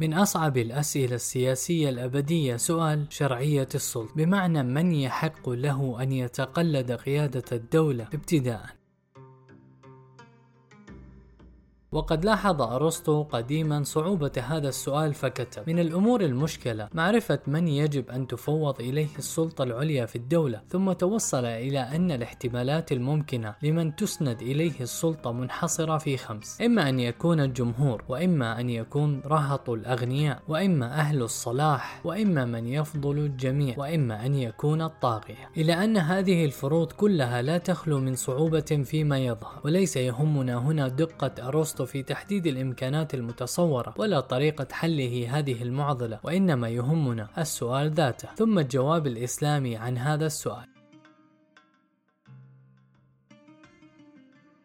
من أصعب الأسئلة السياسية الأبدية سؤال شرعية السلطة بمعنى من يحق له أن يتقلد قيادة الدولة ابتداء وقد لاحظ أرسطو قديما صعوبة هذا السؤال فكتب من الأمور المشكلة معرفة من يجب أن تفوض إليه السلطة العليا في الدولة ثم توصل إلى أن الاحتمالات الممكنة لمن تسند إليه السلطة منحصرة في خمس إما أن يكون الجمهور وإما أن يكون رهط الأغنياء وإما أهل الصلاح وإما من يفضل الجميع وإما أن يكون الطاغية. إلى أن هذه الفروض كلها لا تخلو من صعوبة فيما يظهر وليس يهمنا هنا دقة أرسطو في تحديد الإمكانات المتصورة ولا طريقة حله هذه المعضلة وإنما يهمنا السؤال ذاته. ثم الجواب الإسلامي عن هذا السؤال.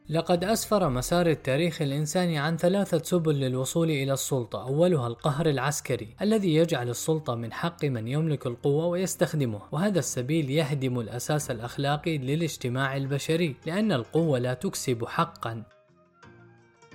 لقد أسفر مسار التاريخ الإنساني عن ثلاثة سبل للوصول إلى السلطة، أولها القهر العسكري الذي يجعل السلطة من حق من يملك القوة ويستخدمها، وهذا السبيل يهدم الأساس الأخلاقي للاجتماع البشري، لأن القوة لا تكسب حقًا.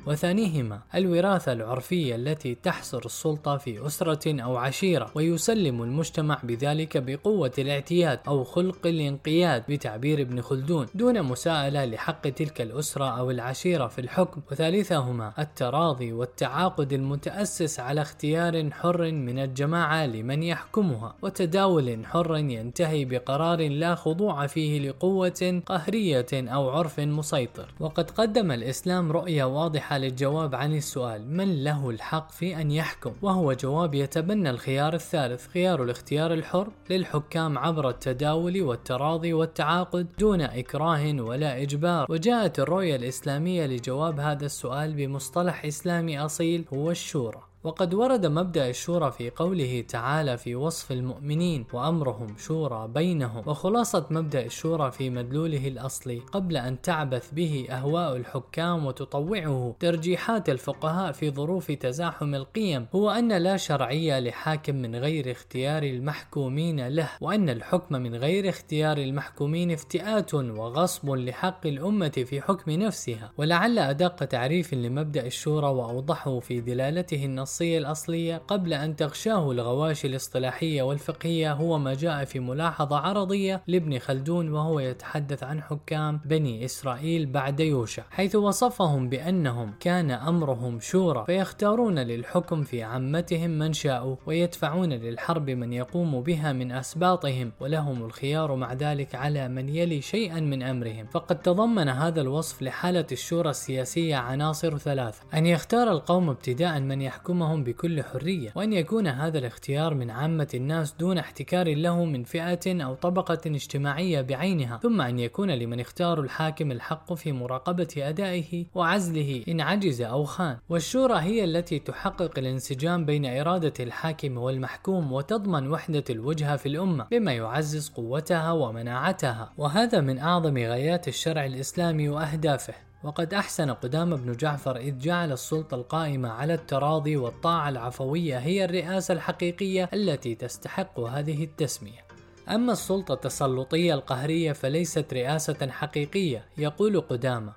وثانيهما الوراثة العرفية التي تحصر السلطة في أسرة أو عشيرة ويسلم المجتمع بذلك بقوة الاعتياد أو خلق الانقياد بتعبير ابن خلدون دون مساءلة لحق تلك الأسرة أو العشيرة في الحكم. وثالثهما التراضي والتعاقد المتأسس على اختيار حر من الجماعة لمن يحكمها وتداول حر ينتهي بقرار لا خضوع فيه لقوة قهرية أو عرف مسيطر. وقد قدم الإسلام رؤية واضحة حال الجواب عن السؤال من له الحق في أن يحكم؟ وهو جواب يتبنى الخيار الثالث خيار الاختيار الحر للحكام عبر التداول والتراضي والتعاقد دون إكراه ولا إجبار. وجاءت الرؤية الإسلامية لجواب هذا السؤال بمصطلح إسلامي أصيل هو الشورى. وقد ورد مبدأ الشورى في قوله تعالى في وصف المؤمنين وأمرهم شورى بينهم وخلاصة مبدأ الشورى في مدلوله الأصلي قبل أن تعبث به أهواء الحكام وتطوعه ترجيحات الفقهاء في ظروف تزاحم القيم هو أن لا شرعية لحاكم من غير اختيار المحكومين له وأن الحكم من غير اختيار المحكومين افتئات وغصب لحق الأمة في حكم نفسها. ولعل أدق تعريف لمبدأ الشورى وأوضحه في دلالته النص النصية الأصلية قبل أن تغشاه الغواشي الاصطلاحية والفقهية هو ما جاء في ملاحظة عرضية لابن خلدون وهو يتحدث عن حكام بني إسرائيل بعد يوشع حيث وصفهم بأنهم كان أمرهم شورى فيختارون للحكم في عامتهم من شاءوا ويدفعون للحرب من يقوم بها من أسباطهم ولهم الخيار مع ذلك على من يلي شيئا من أمرهم. فقد تضمن هذا الوصف لحالة الشورى السياسية عناصر ثلاثة أن يختار القوم ابتداء من يحكم يحكمهم بكل حرية وأن يكون هذا الاختيار من عامة الناس دون احتكار له من فئة أو طبقة اجتماعية بعينها ثم أن يكون لمن اختار الحاكم الحق في مراقبة أدائه وعزله إن عجز أو خان. والشورى هي التي تحقق الانسجام بين إرادة الحاكم والمحكوم وتضمن وحدة الوجهة في الأمة بما يعزز قوتها ومناعتها وهذا من أعظم غايات الشرع الإسلامي وأهدافه. وقد أحسن قدام بن جعفر إذ جعل السلطة القائمة على التراضي والطاعة العفوية هي الرئاسة الحقيقية التي تستحق هذه التسمية. أما السلطة التسلطية القهرية فليست رئاسة حقيقية، يقول قدامة: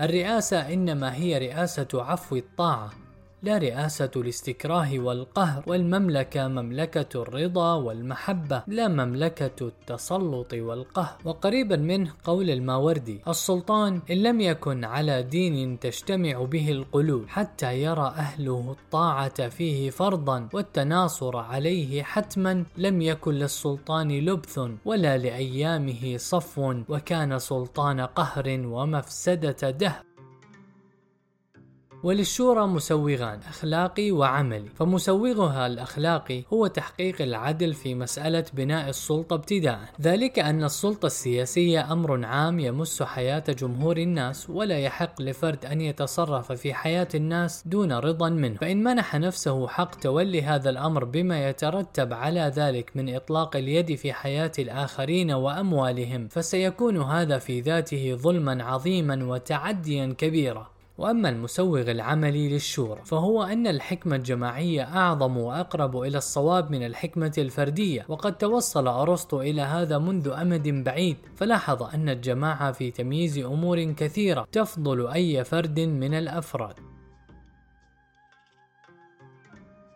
الرئاسة إنما هي رئاسة عفو الطاعة لا رئاسة الاستكراه والقهر والمملكة مملكة الرضا والمحبة لا مملكة التسلط والقهر. وقريبا منه قول الماوردي السلطان إن لم يكن على دين تجتمع به القلوب حتى يرى أهله الطاعة فيه فرضا والتناصر عليه حتما لم يكن للسلطان لبث ولا لأيامه صفو وكان سلطان قهر ومفسدة دهر. وللشورى مسوغان أخلاقي وعملي. فمسوغها الأخلاقي هو تحقيق العدل في مسألة بناء السلطة ابتداء. ذلك أن السلطة السياسية أمر عام يمس حياة جمهور الناس ولا يحق لفرد أن يتصرف في حياة الناس دون رضا منه. فإن منح نفسه حق تولي هذا الأمر بما يترتب على ذلك من إطلاق اليد في حياة الآخرين وأموالهم فسيكون هذا في ذاته ظلما عظيما وتعديا كبيرا. وأما المسوغ العملي للشورى فهو أن الحكمة الجماعية أعظم وأقرب إلى الصواب من الحكمة الفردية وقد توصل أرسطو إلى هذا منذ أمد بعيد. فلاحظ أن الجماعة في تمييز أمور كثيرة تفضل أي فرد من الأفراد.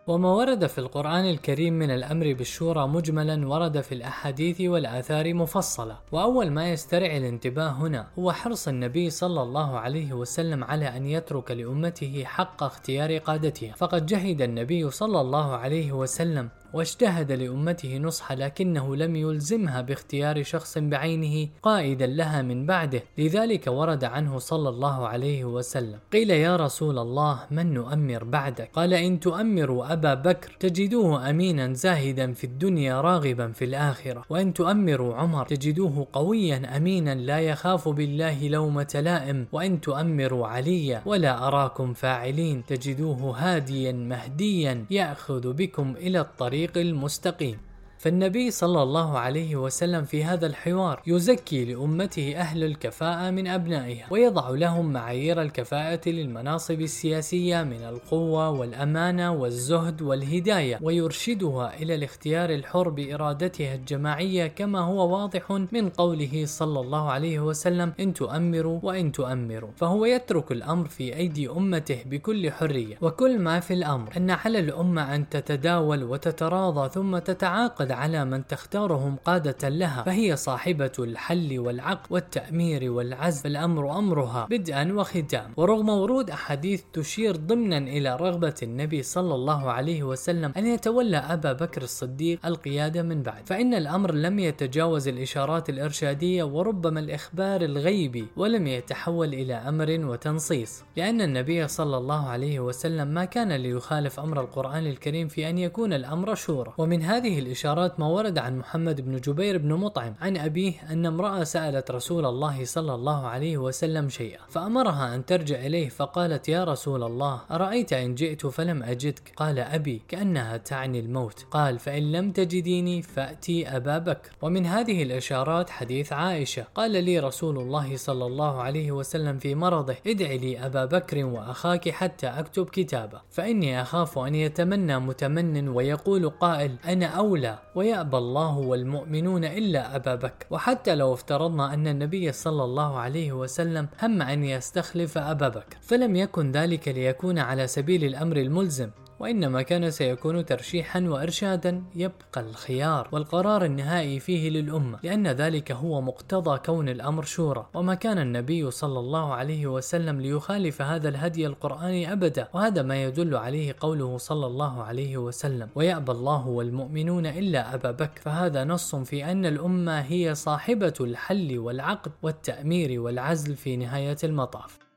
وما ورد في القرآن الكريم من الأمر بالشورى مجملا ورد في الأحاديث والآثار مفصلة. وأول ما يسترعي الانتباه هنا هو حرص النبي صلى الله عليه وسلم على أن يترك لأمته حق اختيار قادتها. فقد جهد النبي صلى الله عليه وسلم واجتهد لأمته نصح لكنه لم يلزمها باختيار شخص بعينه قائدا لها من بعده. لذلك ورد عنه صلى الله عليه وسلم. قيل يا رسول الله من نؤمر بعدك؟ قال إن تؤمروا أبا بكر تجدوه أمينا زاهدا في الدنيا راغبا في الآخرة. وإن تؤمروا عمر تجدوه قويا أمينا لا يخاف بالله لومة لائم وإن تؤمروا عليا ولا أراكم فاعلين تجدوه هاديا مهديا يأخذ بكم إلى الطريق الطريق المستقيم. فالنبي صلى الله عليه وسلم في هذا الحوار يزكي لأمته أهل الكفاءة من أبنائها ويضع لهم معايير الكفاءة للمناصب السياسية من القوة والأمانة والزهد والهداية ويرشدها إلى الاختيار الحر بإرادتها الجماعية كما هو واضح من قوله صلى الله عليه وسلم إن تؤمروا وإن تؤمروا فهو يترك الأمر في أيدي أمته بكل حرية وكل ما في الأمر أن على الأمة أن تتداول وتتراضى ثم تتعاقد على من تختارهم قادة لها فهي صاحبة الحل والعقد والتأمير والعزف. الأمر أمرها بدءا وختام ورغم ورود أحاديث تشير ضمنا إلى رغبة النبي صلى الله عليه وسلم أن يتولى أبا بكر الصديق القيادة من بعد. فإن الأمر لم يتجاوز الإشارات الإرشادية وربما الإخبار الغيبي ولم يتحول إلى أمر وتنصيص. لأن النبي صلى الله عليه وسلم ما كان ليخالف أمر القرآن الكريم في أن يكون الأمر شورى. ومن هذه الإشارات الإشارات ما ورد عن محمد بن جبير بن مطعم عن أبيه أن امرأة سألت رسول الله صلى الله عليه وسلم شيئا فأمرها أن ترجع إليه فقالت يا رسول الله أرأيت إن جئت فلم أجدك؟ قال أبي كأنها تعني الموت. قال فإن لم تجديني فأتي أبا بكر. ومن هذه الإشارات حديث عائشة. قال لي رسول الله صلى الله عليه وسلم في مرضه ادع لي أبا بكر وأخاك حتى أكتب كتابه فإني أخاف أن يتمنى متمن ويقول قائل أنا أولى. ويأبى الله والمؤمنون إلا أبا بكر. وحتى لو افترضنا أن النبي صلى الله عليه وسلم هم أن يستخلف أبا بكر فلم يكن ذلك ليكون على سبيل الأمر الملزم. وإنما كان سيكون ترشيحا وإرشادا يبقى الخيار والقرار النهائي فيه للأمة لأن ذلك هو مقتضى كون الأمر شورى. وما كان النبي صلى الله عليه وسلم ليخالف هذا الهدي القرآني أبدا وهذا ما يدل عليه قوله صلى الله عليه وسلم ويأبى الله والمؤمنون إلا أبا بكر فهذا نص في أن الأمة هي صاحبة الحل والعقد والتأمير والعزل في نهاية المطاف.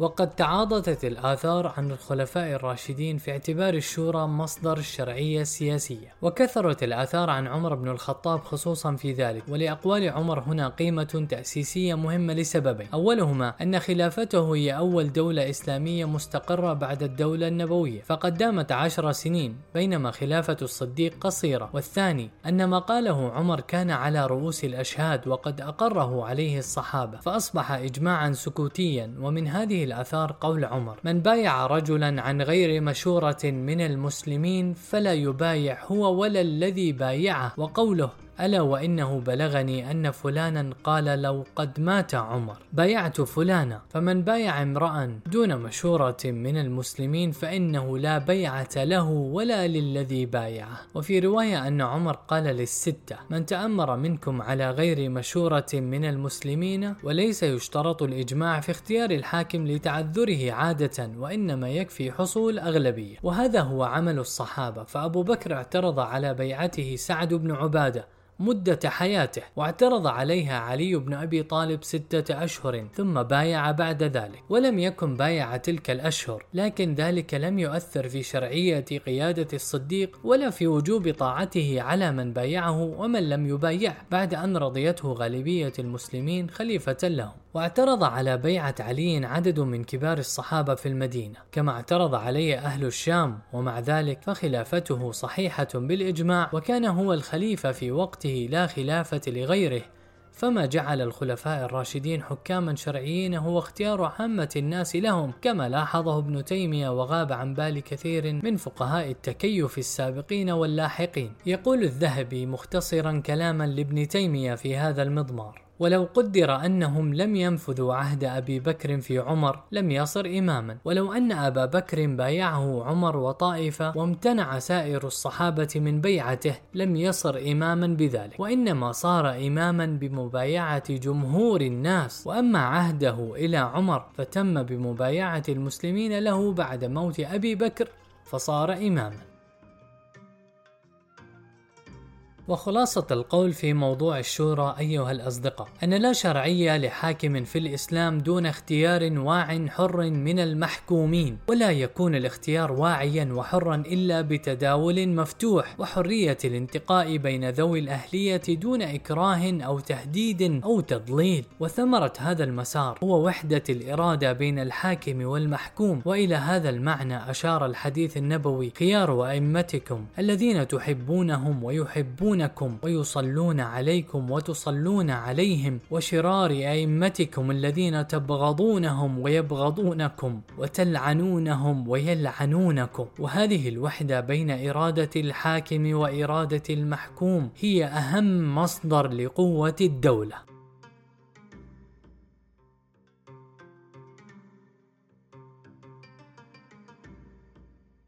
وقد تعاضدت الآثار عن الخلفاء الراشدين في اعتبار الشورى مصدر الشرعية السياسية وكثرت الآثار عن عمر بن الخطاب خصوصا في ذلك. ولأقوال عمر هنا قيمة تأسيسية مهمة لسببين. أولهما أن خلافته هي أول دولة إسلامية مستقرة بعد الدولة النبوية فقد دامت عشر سنين بينما خلافة الصديق قصيرة. والثاني أن ما قاله عمر كان على رؤوس الأشهاد وقد أقره عليه الصحابة فأصبح إجماعا سكوتيا. ومن هذه الآثار قول عمر. من بايع رجلا عن غير مشورة من المسلمين فلا يبايع هو ولا الذي بايعه. وقوله ألا وإنه بلغني أن فلانا قال لو قد مات عمر. بايعت فلانا فمن بايع امرأ دون مشورة من المسلمين فإنه لا بيعة له ولا للذي بايعه. وفي رواية أن عمر قال للستة من تأمر منكم على غير مشورة من المسلمين وليس يشترط الإجماع في اختيار الحاكم لتعذره عادة وإنما يكفي حصول أغلبية. وهذا هو عمل الصحابة. فأبو بكر اعترض على بيعته سعد بن عبادة مدة حياته واعترض عليها علي بن أبي طالب ستة أشهر ثم بايع بعد ذلك ولم يكن بايع تلك الأشهر لكن ذلك لم يؤثر في شرعية قيادة الصديق ولا في وجوب طاعته على من بايعه ومن لم يبايعه بعد أن رضيته غالبية المسلمين خليفة لهم. واعترض على بيعة علي عدد من كبار الصحابة في المدينة كما اعترض عليه أهل الشام ومع ذلك فخلافته صحيحة بالإجماع وكان هو الخليفة في وقته لا خلافة لغيره فما جعل الخلفاء الراشدين حكاما شرعيين هو اختيار عامة الناس لهم كما لاحظه ابن تيمية وغاب عن بال كثير من فقهاء التكيف السابقين واللاحقين. يقول الذهبي مختصرا كلاما لابن تيمية في هذا المضمار ولو قدر أنهم لم ينفذوا عهد أبي بكر في عمر لم يصر إماما. ولو أن أبا بكر بايعه عمر وطائفة وامتنع سائر الصحابة من بيعته لم يصر إماما بذلك. وإنما صار إماما بمبايعة جمهور الناس. وأما عهده إلى عمر فتم بمبايعة المسلمين له بعد موت أبي بكر فصار إماما. وخلاصة القول في موضوع الشورى أيها الأصدقاء أن لا شرعية لحاكم في الإسلام دون اختيار واع حر من المحكومين ولا يكون الاختيار واعيا وحرا إلا بتداول مفتوح وحرية الانتقاء بين ذوي الأهلية دون إكراه أو تهديد أو تضليل. وثمرة هذا المسار هو وحدة الإرادة بين الحاكم والمحكوم. وإلى هذا المعنى أشار الحديث النبوي خيار أئمتكم الذين تحبونهم ويحبون يذكرونكم ويصلون عليكم وتصلون عليهم وشرار أئمتكم الذين تبغضونهم ويبغضونكم وتلعنونهم ويلعنونكم. وهذه الوحدة بين إرادة الحاكم وإرادة المحكوم هي أهم مصدر لقوة الدولة.